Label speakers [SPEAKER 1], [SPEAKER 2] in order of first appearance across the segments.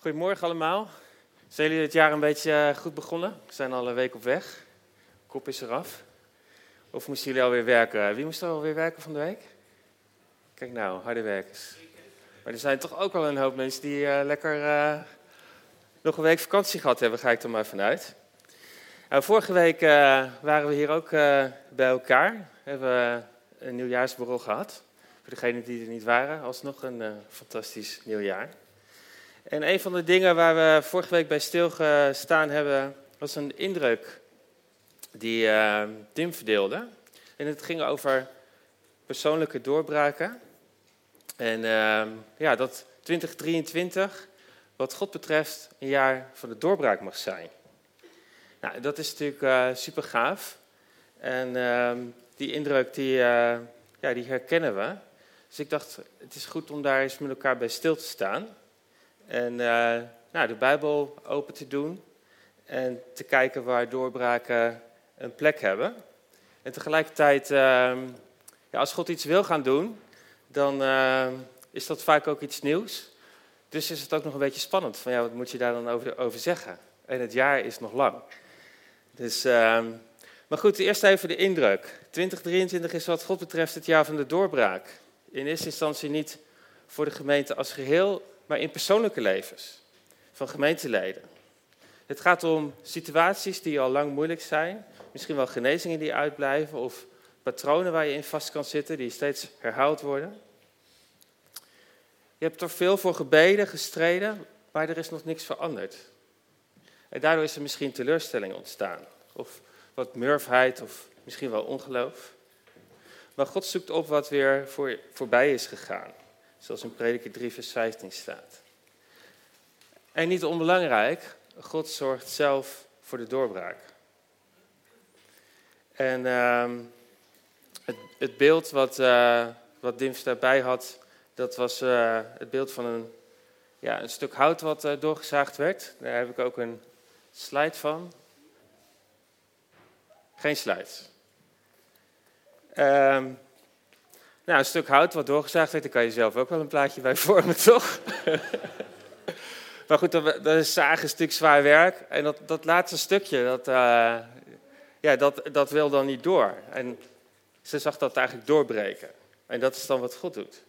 [SPEAKER 1] Goedemorgen allemaal. Zijn jullie het jaar een beetje eh, goed begonnen? We zijn al een week op weg. Kop is eraf. Of moesten jullie alweer werken? Wie moest er alweer werken van de week? Kijk nou, harde werkers. Maar er zijn toch ook wel een hoop mensen die uh, lekker uh, nog een week vakantie gehad hebben, ga ik er maar vanuit. Nou, vorige week waren we hier ook bij elkaar. Hebben we een nieuwjaarsborrel gehad. Voor degenen die er niet waren, alsnog een fantastisch nieuwjaar. En een van de dingen waar we vorige week bij stilgestaan hebben, was een indruk die uh, Tim verdeelde. En het ging over persoonlijke doorbraken. En uh, ja, dat 2023, wat God betreft, een jaar van de doorbraak mag zijn. Nou, dat is natuurlijk uh, super gaaf. En ehm, die indruk, die, ja, die herkennen we. Dus ik dacht, het is goed om daar eens met elkaar bij stil te staan. En uh, nou, de Bijbel open te doen en te kijken waar doorbraken een plek hebben. En tegelijkertijd, uh, ja, als God iets wil gaan doen, dan uh, is dat vaak ook iets nieuws. Dus is het ook nog een beetje spannend. Van ja, wat moet je daar dan over, over zeggen? En het jaar is nog lang. Dus, ehm, maar goed, eerst even de indruk. 2023 is wat God betreft het jaar van de doorbraak. In eerste instantie niet voor de gemeente als geheel, maar in persoonlijke levens van gemeenteleden. Het gaat om situaties die al lang moeilijk zijn, misschien wel genezingen die uitblijven of patronen waar je in vast kan zitten, die steeds herhaald worden. Je hebt er veel voor gebeden, gestreden, maar er is nog niks veranderd. En daardoor is er misschien teleurstelling ontstaan, of wat murfheid, of misschien wel ongeloof. Maar God zoekt op wat weer voor, voorbij is gegaan. Zoals in Prediker 3, vers 15 staat. En niet onbelangrijk, God zorgt zelf voor de doorbraak. En uh, het, het, beeld wat, uh, wat daarbij had, dat was uh, het beeld van een, ja, een stuk hout wat uh, doorgezaagd werd. Daar heb ik ook een slide van. Geen slides. Um, nou, een stuk hout wat doorgezaagd werd, daar kan je zelf ook wel een plaatje bij vormen, toch? maar goed, dat, is zagen een stuk zwaar werk. En dat, dat laatste stukje, dat, uh, ja, dat, dat wil dan niet door. En ze zag dat eigenlijk doorbreken. En dat is dan wat God doet.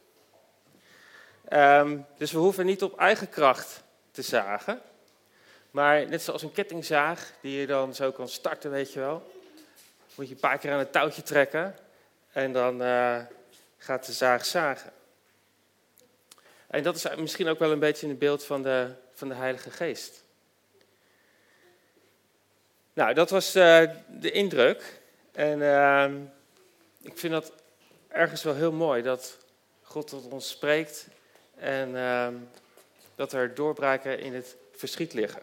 [SPEAKER 1] Um, dus we hoeven niet op eigen kracht te zagen. Maar net zoals een kettingzaag, die je dan zo kan starten, weet je wel. Moet je een paar keer aan het touwtje trekken. En dan... Uh, gaat de zaag zagen. En dat is misschien ook wel een beetje in het beeld van de, van de Heilige Geest. Nou, dat was uh, de indruk. En uh, ik vind dat ergens wel heel mooi dat God tot ons spreekt en uh, dat er doorbraken in het verschiet liggen.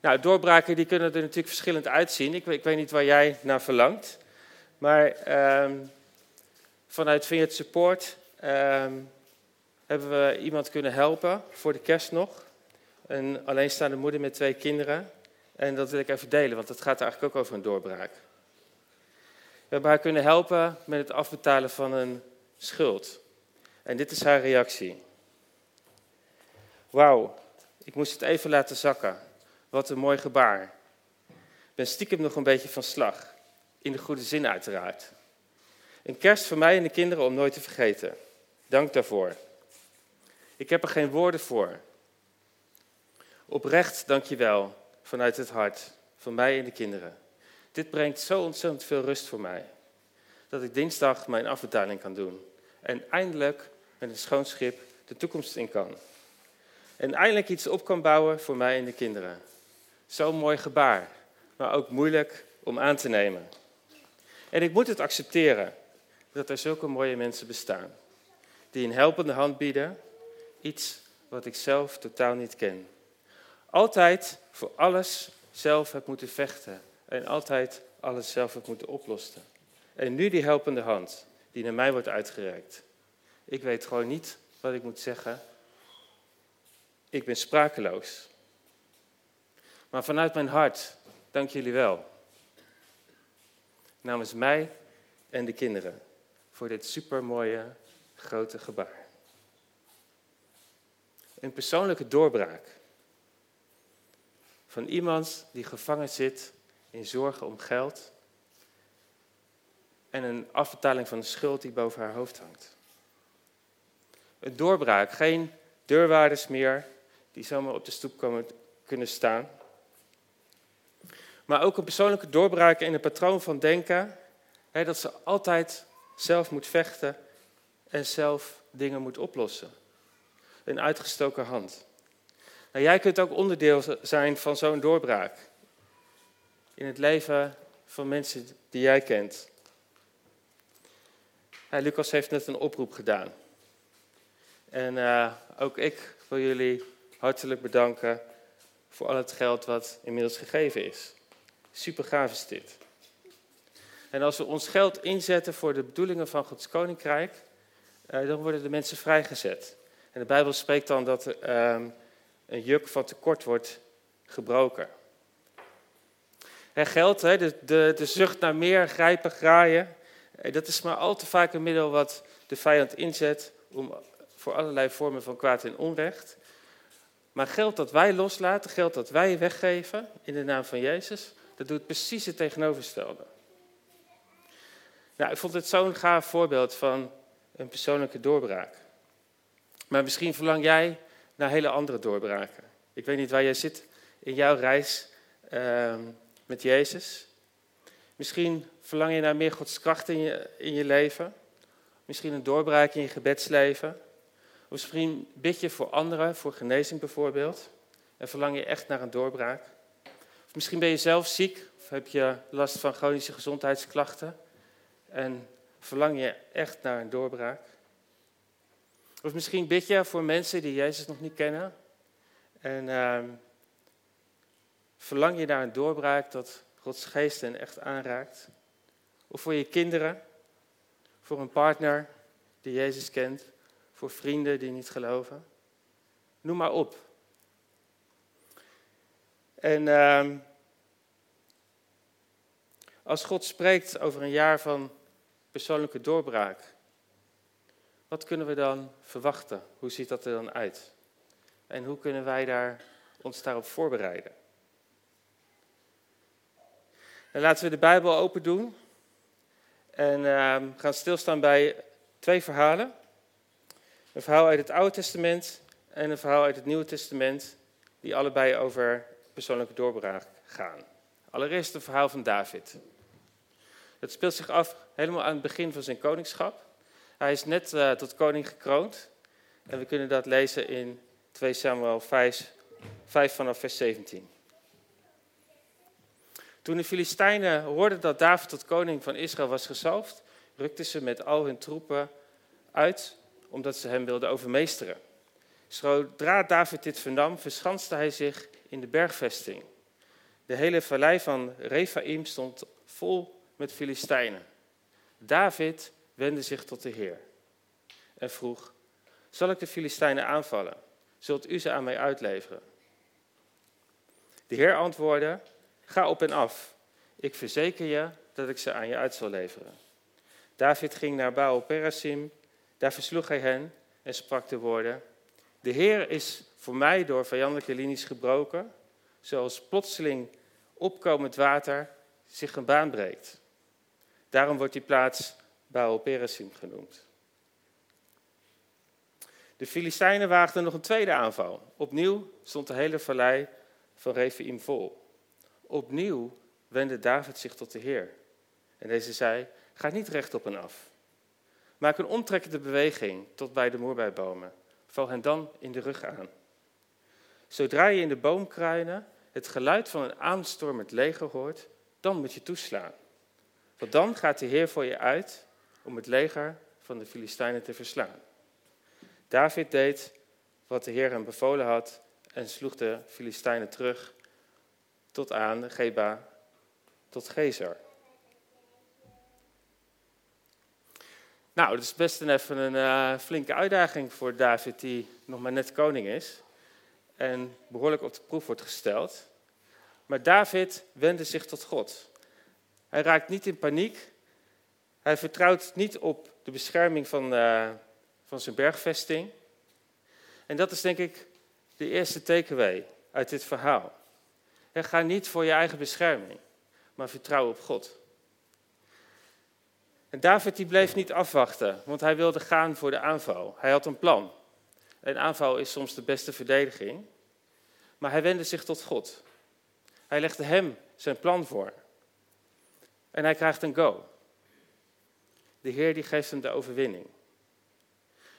[SPEAKER 1] Nou, doorbraken die kunnen er natuurlijk verschillend uitzien. Ik, ik weet niet waar jij naar verlangt. Maar ehm, vanuit Vineyard Support um, hebben we iemand kunnen helpen voor de kerst nog. Een alleenstaande moeder met twee kinderen. En dat wil ik even delen, want het gaat eigenlijk ook over een doorbraak. We hebben haar kunnen helpen met het afbetalen van een schuld. En dit is haar reactie. Wauw, ik moest het even laten zakken. Wat een mooi gebaar. Ik ben stiekem nog een beetje van slag. In de goede zin uiteraard. Een kerst voor mij en de kinderen om nooit te vergeten. Dank daarvoor. Ik heb er geen woorden voor. Oprecht dank je wel vanuit het hart, van mij en de kinderen. Dit brengt zo ontzettend veel rust voor mij. Dat ik dinsdag mijn afbetaling kan doen. En eindelijk met een schoon schip de toekomst in kan. En eindelijk iets op kan bouwen voor mij en de kinderen. Zo'n mooi gebaar, maar ook moeilijk om aan te nemen. En ik moet het accepteren dat er zulke mooie mensen bestaan. Die een helpende hand bieden, iets wat ik zelf totaal niet ken. Altijd voor alles zelf heb moeten vechten en altijd alles zelf heb moeten oplossen. En nu die helpende hand die naar mij wordt uitgereikt. Ik weet gewoon niet wat ik moet zeggen. Ik ben sprakeloos. Maar vanuit mijn hart, dank jullie wel. Namens mij en de kinderen voor dit supermooie grote gebaar. een persoonlijke doorbraak. Van iemand die gevangen zit in zorgen om geld en een afbetaling van de schuld die boven haar hoofd hangt. Een doorbraak, geen deurwaarders meer die zomaar op de stoep komen, kunnen staan. Maar ook een persoonlijke doorbraak in een patroon van denken, hè, dat ze altijd zelf moet vechten en zelf dingen moet oplossen. Een uitgestoken hand. Nou, jij kunt ook onderdeel zijn van zo'n doorbraak in het leven van mensen die jij kent. Lucas heeft net een oproep gedaan. En uh, ook ik wil jullie hartelijk bedanken voor al het geld wat inmiddels gegeven is. Super gaaf is dit. En als we ons geld inzetten voor de bedoelingen van Gods Koninkrijk, uh, dan worden de mensen vrijgezet. En de Bijbel spreekt dan dat uh, een juk van tekort wordt gebroken. En geld, de, de, de zucht naar meer, grijpen, graaien, eh, dat is maar al te vaak een middel wat de vijand inzet om, voor allerlei vormen van kwaad en onrecht. Maar geld dat wij loslaten, geld dat wij weggeven in de naam van Jezus, dat doet precies het tegenovergestelde. Nou, ik vond het zo'n gaaf voorbeeld van een persoonlijke doorbraak. Maar misschien verlang jij naar hele andere doorbraken. Ik weet niet waar jij zit in jouw reis uh, met Jezus. Misschien verlang je naar meer Gods kracht in je, in je leven. Misschien een doorbraak in je gebedsleven. Of misschien bid je voor anderen, voor genezing bijvoorbeeld. En verlang je echt naar een doorbraak. Of misschien ben je zelf ziek of heb je last van chronische gezondheidsklachten. En verlang je echt naar een doorbraak. Of misschien bid je voor mensen die Jezus nog niet kennen. En uh, verlang je naar een doorbraak dat Gods geest hen echt aanraakt. Of voor je kinderen, voor een partner die Jezus kent, voor vrienden die niet geloven. Noem maar op. En uh, als God spreekt over een jaar van persoonlijke doorbraak, wat kunnen we dan verwachten? Hoe ziet dat er dan uit? En hoe kunnen wij daar, ons daarop voorbereiden? En laten we de Bijbel open doen en uh, gaan stilstaan bij twee verhalen. Een verhaal uit het Oude Testament en een verhaal uit het Nieuwe Testament, die allebei over persoonlijke doorbraak gaan. Allereerst het verhaal van David. Het speelt zich af helemaal aan het begin van zijn koningschap. Hij is net uh, tot koning gekroond. En we kunnen dat lezen in 2 Samuel 5, 5 vanaf vers 17. Toen de Filistijnen hoorden dat David tot koning van Israël was gezalfd, rukten ze met al hun troepen uit, omdat ze hem wilden overmeesteren. Zodra David dit vernam, verschanste hij zich in de bergvesting. De hele vallei van Rephaim stond vol met Filistijnen. David wendde zich tot de Heer en vroeg: Zal ik de Filistijnen aanvallen? Zult u ze aan mij uitleveren? De Heer antwoordde: Ga op en af. Ik verzeker je dat ik ze aan je uit zal leveren. David ging naar Baal Perasim. Daar versloeg hij hen en sprak de woorden: De Heer is voor mij door vijandelijke linies gebroken, zoals plotseling opkomend water zich een baan breekt. Daarom wordt die plaats Baal Perasim genoemd. De Filistijnen waagden nog een tweede aanval. Opnieuw stond de hele vallei van Rephaim vol. Opnieuw wendde David zich tot de Heer. En deze zei, ga niet rechtop en af. Maak een omtrekkende beweging tot bij de moerbijbomen. Val hen dan in de rug aan. Zodra je in de boomkruinen het geluid van een aanstormend leger hoort, dan moet je toeslaan. Want dan gaat de Heer voor je uit om het leger van de Filistijnen te verslaan. David deed wat de Heer hem bevolen had en sloeg de Filistijnen terug tot aan Geba, tot Gezer. Nou, dat is best een even een uh, flinke uitdaging voor David, die nog maar net koning is. En behoorlijk op de proef wordt gesteld. Maar David wendde zich tot God. Hij raakt niet in paniek. Hij vertrouwt niet op de bescherming van, uh, van zijn bergvesting. En dat is denk ik de eerste takeaway uit dit verhaal. ga niet voor je eigen bescherming, maar vertrouw op God. En David die bleef niet afwachten, want hij wilde gaan voor de aanval. Hij had een plan. Een aanval is soms de beste verdediging. Maar hij wendde zich tot God. Hij legde hem zijn plan voor. En hij krijgt een go. De Heer die geeft hem de overwinning.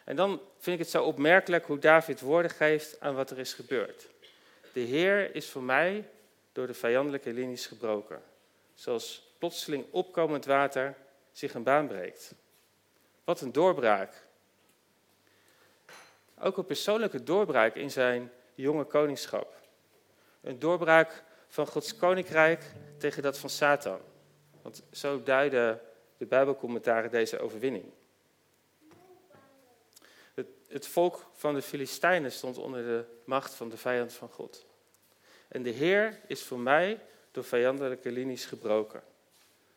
[SPEAKER 1] En dan vind ik het zo opmerkelijk hoe David woorden geeft aan wat er is gebeurd. De Heer is voor mij door de vijandelijke linies gebroken. Zoals plotseling opkomend water zich een baan breekt. Wat een doorbraak. Ook een persoonlijke doorbraak in zijn jonge koningschap. Een doorbraak van Gods koninkrijk tegen dat van Satan. Want zo duiden de Bijbelcommentaren deze overwinning. Het, het volk van de Filistijnen stond onder de macht van de vijand van God. En de Heer is voor mij door vijandelijke linies gebroken.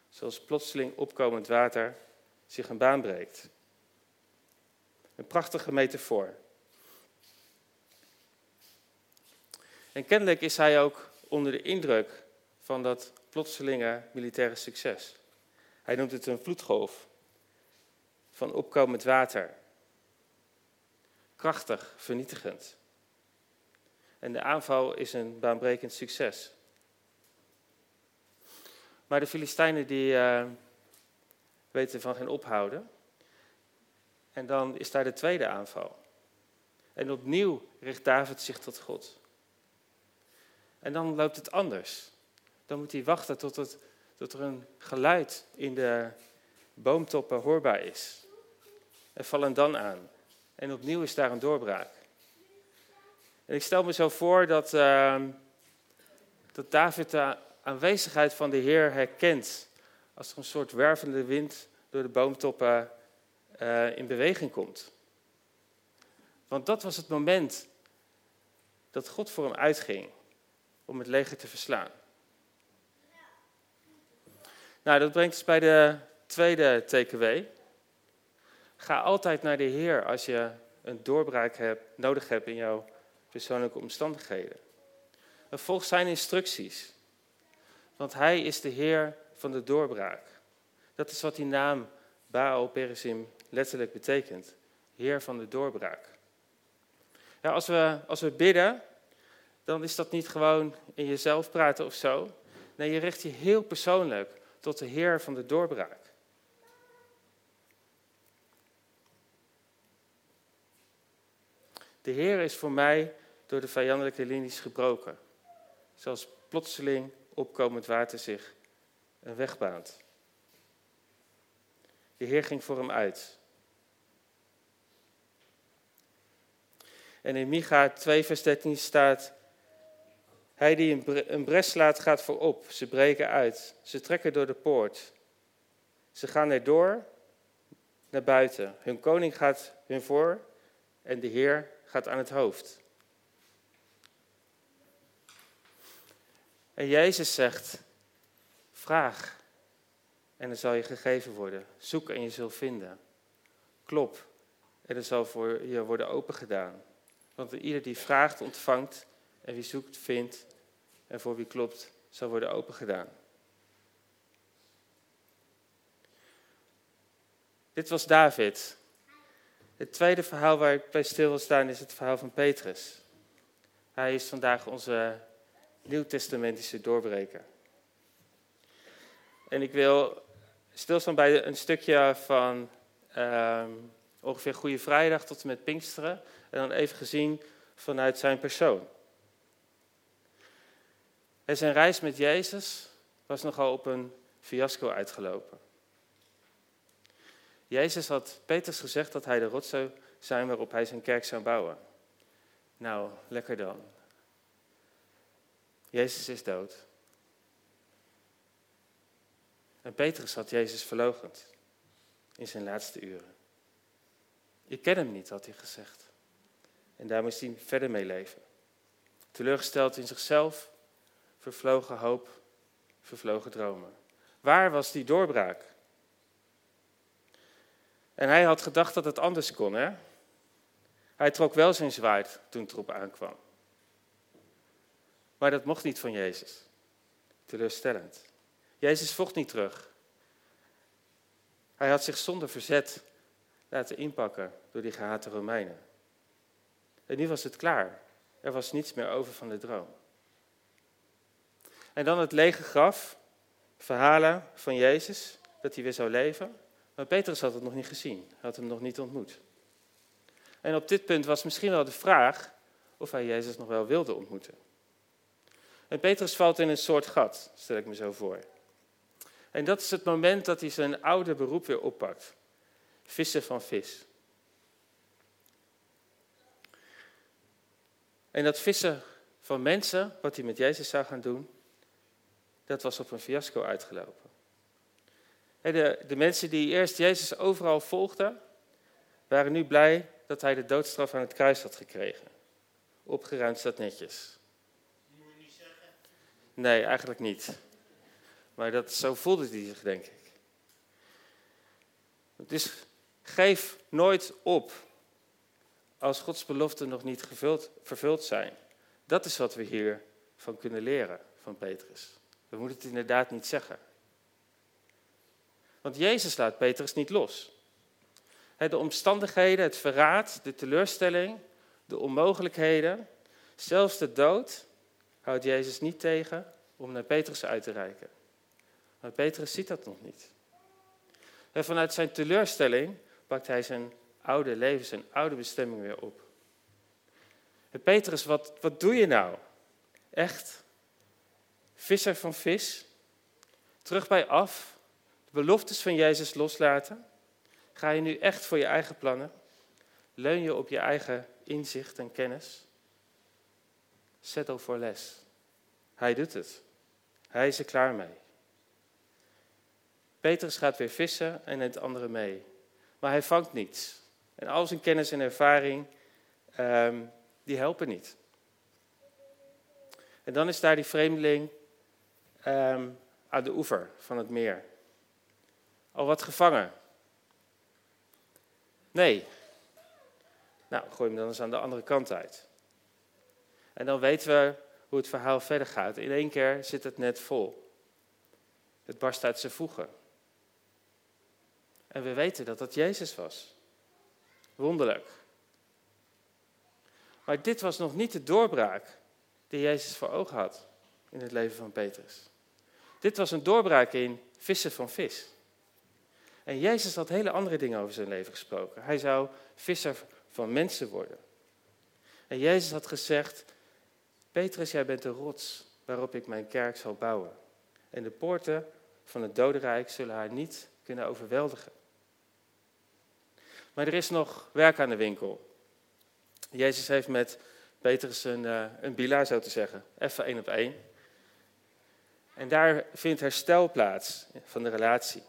[SPEAKER 1] Zoals plotseling opkomend water zich een baan breekt. Een prachtige metafoor. En kennelijk is hij ook onder de indruk van dat plotselinge militaire succes. Hij noemt het een vloedgolf van opkomend water. Krachtig, vernietigend. En de aanval is een baanbrekend succes. Maar de Filistijnen die uh, weten van geen ophouden. En dan is daar de tweede aanval. En opnieuw richt David zich tot God. En dan loopt het anders. Dan moet hij wachten tot, tot er een geluid in de boomtoppen hoorbaar is. En vallen dan aan. En opnieuw is daar een doorbraak. En ik stel me zo voor dat, uh, dat David de aanwezigheid van de Heer herkent. Als er een soort wervende wind door de boomtoppen uh, in beweging komt. Want dat was het moment dat God voor hem uitging om het leger te verslaan. Nou, dat brengt ons bij de tweede TKW. Ga altijd naar de Heer als je een doorbraak hebt, nodig hebt in jouw persoonlijke omstandigheden. En volg zijn instructies. Want hij is de Heer van de doorbraak. Dat is wat die naam Baal Peresim letterlijk betekent. Heer van de doorbraak. Ja, als, we, als we bidden, dan is dat niet gewoon in jezelf praten of zo. Nee, je richt je heel persoonlijk tot de Heer van de doorbraak. De Heer is voor mij door de vijandelijke linies gebroken. Zoals plotseling opkomend water zich een weg baant. De Heer ging voor hem uit. En in Micha 2, vers 13 staat: hij die een bres slaat, gaat voorop. Ze breken uit. Ze trekken door de poort. Ze gaan erdoor naar buiten. Hun koning gaat hun voor en de Heer gaat aan het hoofd. En Jezus zegt: Vraag en er zal je gegeven worden. Zoek en je zult vinden. Klop en er zal voor je worden opengedaan. Want ieder die vraagt, ontvangt. En wie zoekt, vindt. En voor wie klopt, zal worden opengedaan. Dit was David. Het tweede verhaal waar ik bij stil wil staan is het verhaal van Petrus. Hij is vandaag onze nieuwtestamentische doorbreker. En ik wil stilstaan bij een stukje van uh, ongeveer Goede Vrijdag tot en met Pinksteren. En dan even gezien vanuit zijn persoon. En zijn reis met Jezus was nogal op een fiasco uitgelopen. Jezus had Petrus gezegd dat hij de rots zou zijn waarop hij zijn kerk zou bouwen. Nou, lekker dan. Jezus is dood. En Petrus had Jezus verlogend in zijn laatste uren. Ik ken hem niet, had hij gezegd. En daar moest hij verder mee leven. Teleurgesteld in zichzelf, vervlogen hoop, vervlogen dromen. Waar was die doorbraak? En hij had gedacht dat het anders kon, hè? Hij trok wel zijn zwaard toen erop aankwam. Maar dat mocht niet van Jezus. Teleurstellend. Jezus vocht niet terug. Hij had zich zonder verzet laten inpakken door die gehate Romeinen. En nu was het klaar. Er was niets meer over van de droom. En dan het lege graf, verhalen van Jezus, dat hij weer zou leven. Maar Petrus had het nog niet gezien, had hem nog niet ontmoet. En op dit punt was misschien wel de vraag of hij Jezus nog wel wilde ontmoeten. En Petrus valt in een soort gat, stel ik me zo voor. En dat is het moment dat hij zijn oude beroep weer oppakt. Vissen van vis. En dat vissen van mensen, wat hij met Jezus zou gaan doen, dat was op een fiasco uitgelopen. De, de mensen die eerst Jezus overal volgden, waren nu blij dat hij de doodstraf aan het kruis had gekregen. Opgeruimd staat netjes. Moet je niet zeggen? Nee, eigenlijk niet. Maar dat, zo voelde hij zich, denk ik. Dus geef nooit op als Gods beloften nog niet gevuld, vervuld zijn. Dat is wat we hiervan kunnen leren van Petrus. We moeten het inderdaad niet zeggen. Want Jezus laat Petrus niet los. De omstandigheden, het verraad, de teleurstelling, de onmogelijkheden, zelfs de dood, houdt Jezus niet tegen om naar Petrus uit te reiken. Maar Petrus ziet dat nog niet. En vanuit zijn teleurstelling pakt hij zijn oude leven, zijn oude bestemming weer op. Petrus, wat, wat doe je nou? Echt? Visser van vis? Terug bij af? De beloftes van Jezus loslaten? Ga je nu echt voor je eigen plannen? Leun je op je eigen inzicht en kennis? Settle voor les. Hij doet het. Hij is er klaar mee. Petrus gaat weer vissen en neemt anderen mee. Maar hij vangt niets. En al zijn kennis en ervaring, ehm, die helpen niet. En dan is daar die vreemdeling ehm, aan de oever van het meer. Al wat gevangen. Nee. Nou, gooi hem dan eens aan de andere kant uit. En dan weten we hoe het verhaal verder gaat. In één keer zit het net vol. Het barst uit zijn voegen. En we weten dat dat Jezus was. Wonderlijk. Maar dit was nog niet de doorbraak die Jezus voor ogen had in het leven van Petrus. Dit was een doorbraak in vissen van vis. En Jezus had hele andere dingen over zijn leven gesproken. Hij zou visser van mensen worden. En Jezus had gezegd, Petrus, jij bent de rots waarop ik mijn kerk zal bouwen. En de poorten van het dodenrijk zullen haar niet kunnen overweldigen. Maar er is nog werk aan de winkel. Jezus heeft met Petrus een, uh, een zo te zeggen. Even één op één. En daar vindt herstel plaats van de relatie.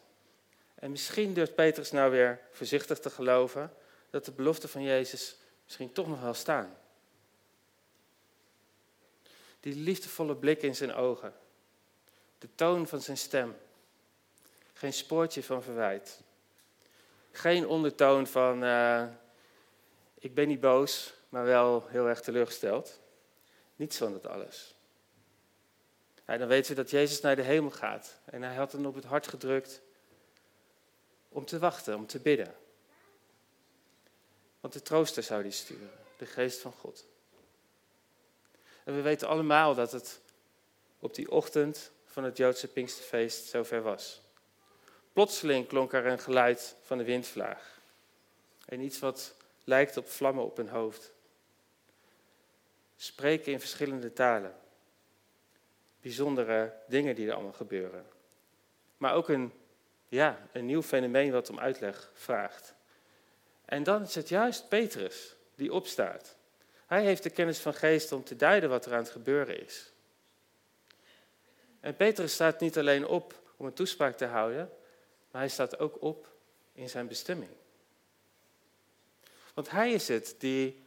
[SPEAKER 1] En misschien durft Petrus nou weer voorzichtig te geloven dat de beloften van Jezus misschien toch nog wel staan. Die liefdevolle blik in zijn ogen. De toon van zijn stem. Geen spoortje van verwijt. Geen ondertoon van, uh, ik ben niet boos, maar wel heel erg teleurgesteld. Niets van dat alles. Dan weten we dat Jezus naar de hemel gaat. En hij had hem op het hart gedrukt om te wachten, om te bidden. Want de trooster zou die sturen, de geest van God. En we weten allemaal dat het op die ochtend van het Joodse Pinksterfeest zover was. Plotseling klonk er een geluid van de windvlaag. En iets wat lijkt op vlammen op een hoofd. Spreken in verschillende talen. Bijzondere dingen die er allemaal gebeuren. Maar ook een, ja, een nieuw fenomeen wat om uitleg vraagt. En dan is het juist Petrus die opstaat. Hij heeft de kennis van geest om te duiden wat er aan het gebeuren is. En Petrus staat niet alleen op om een toespraak te houden, maar hij staat ook op in zijn bestemming. Want hij is het die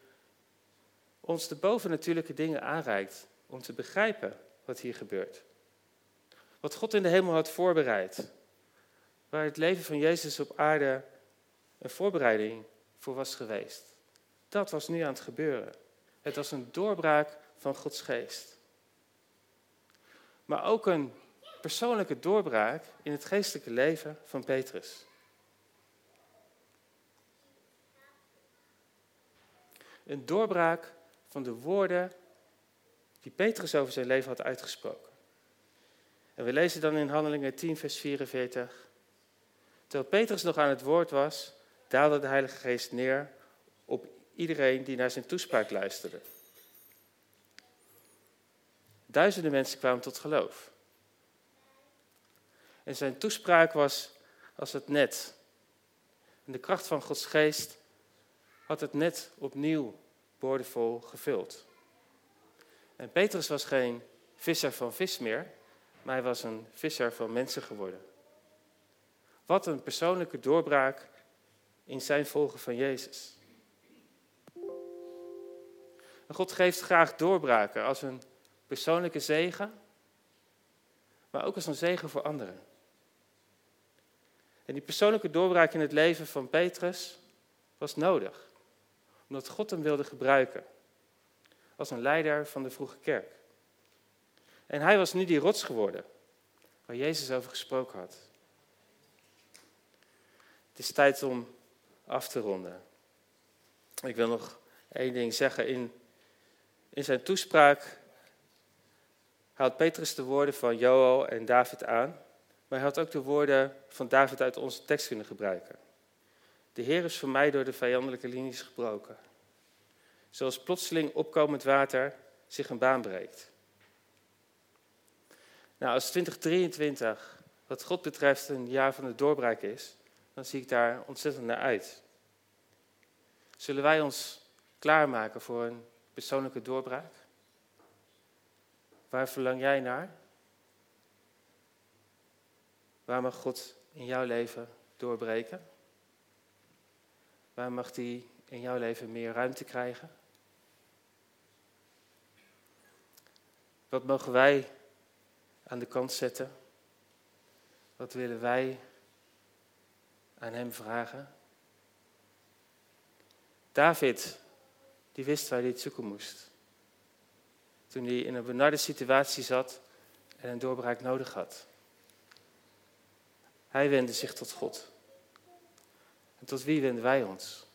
[SPEAKER 1] ons de bovennatuurlijke dingen aanreikt om te begrijpen wat hier gebeurt. Wat God in de hemel had voorbereid. Waar het leven van Jezus op aarde een voorbereiding voor was geweest. Dat was nu aan het gebeuren. Het was een doorbraak van Gods geest. maar ook een persoonlijke doorbraak in het geestelijke leven van Petrus. Een doorbraak van de woorden die Petrus over zijn leven had uitgesproken. En we lezen dan in Handelingen 10, vers 44. Terwijl Petrus nog aan het woord was, daalde de Heilige Geest neer op iedereen die naar zijn toespraak luisterde. Duizenden mensen kwamen tot geloof. En zijn toespraak was als het net. De kracht van Gods geest had het net opnieuw boordevol gevuld. En Petrus was geen visser van vis meer, maar hij was een visser van mensen geworden. Wat een persoonlijke doorbraak in zijn volgen van Jezus. God geeft graag doorbraken als een persoonlijke zegen, maar ook als een zegen voor anderen. En die persoonlijke doorbraak in het leven van Petrus was nodig, omdat God hem wilde gebruiken als een leider van de vroege kerk. En hij was nu die rots geworden, waar Jezus over gesproken had. Het is tijd om af te ronden. Ik wil nog één ding zeggen. In, in zijn toespraak haalt Petrus de woorden van Joel en David aan, maar hij had ook de woorden van David uit onze tekst kunnen gebruiken. De Heer is voor mij door de vijandelijke linies gebroken. Zoals plotseling opkomend water zich een baan breekt. Nou, als 2023 wat God betreft een jaar van de doorbraak is, dan zie ik daar ontzettend naar uit. Zullen wij ons klaarmaken voor een persoonlijke doorbraak? Waar verlang jij naar? Waar mag God in jouw leven doorbreken? Waar mag hij in jouw leven meer ruimte krijgen? Wat mogen wij aan de kant zetten? Wat willen wij aan hem vragen? David, die wist waar hij het zoeken moest. Toen hij in een benarde situatie zat en een doorbraak nodig had. Hij wendde zich tot God. En tot wie wenden wij ons?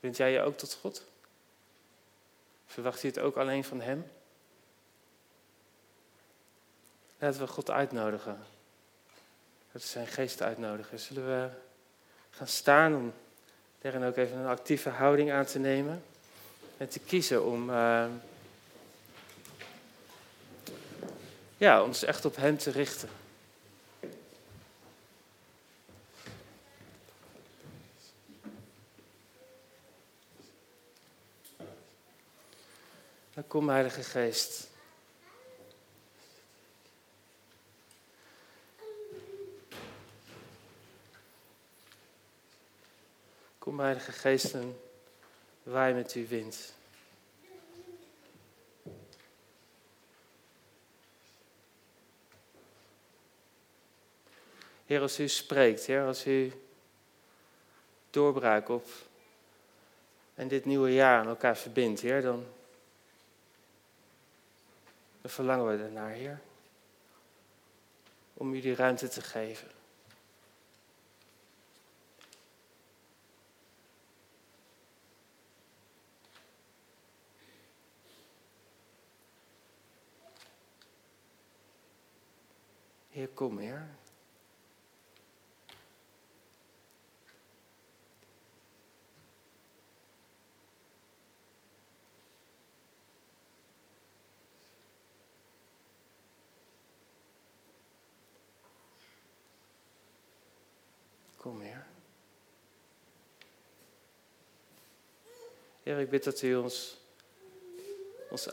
[SPEAKER 1] Wend jij je ook tot God? Verwacht je het ook alleen van Hem? Laten we God uitnodigen. Dat is zijn geest uitnodigen. Zullen we gaan staan om daarin ook even een actieve houding aan te nemen. En te kiezen om uh, ja, ons echt op Hem te richten. Dan kom, Heilige Geest. Kom, Heilige Geest, en waai met uw wind. Heer, als u spreekt, Heer, als u doorbraak op en dit nieuwe jaar aan elkaar verbindt, Heer, dan, verlangen we ernaar, Heer. Om u die ruimte te geven. Heer, kom, Heer. Kom, Heer. Ik bid dat u ons, ons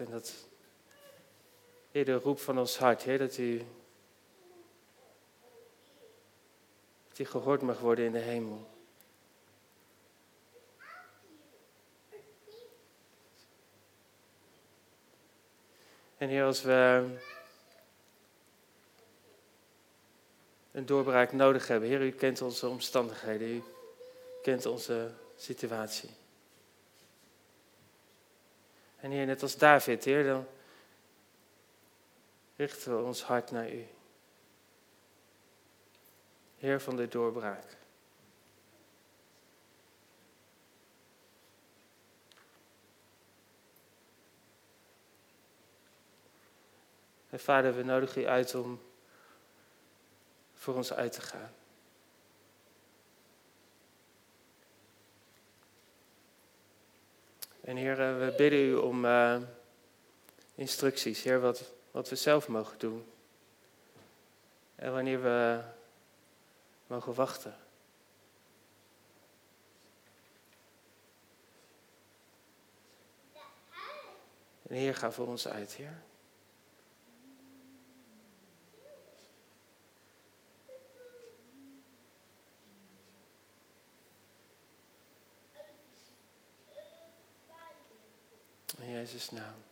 [SPEAKER 1] en dat, Heer, de roep van ons hart, Heer, dat u gehoord mag worden in de hemel. En Heer, als we een doorbraak nodig hebben, Heer, u kent onze omstandigheden, u kent onze situatie. En Heer, net als David, Heer, dan richten we ons hart naar u. Heer van de doorbraak. En vader, we nodigen u uit om voor ons uit te gaan. En Heer, we bidden u om uh, instructies, Heer, wat, wat we zelf mogen doen. En wanneer we mogen wachten. En Heer, ga voor ons uit, Heer. In Jezus' naam.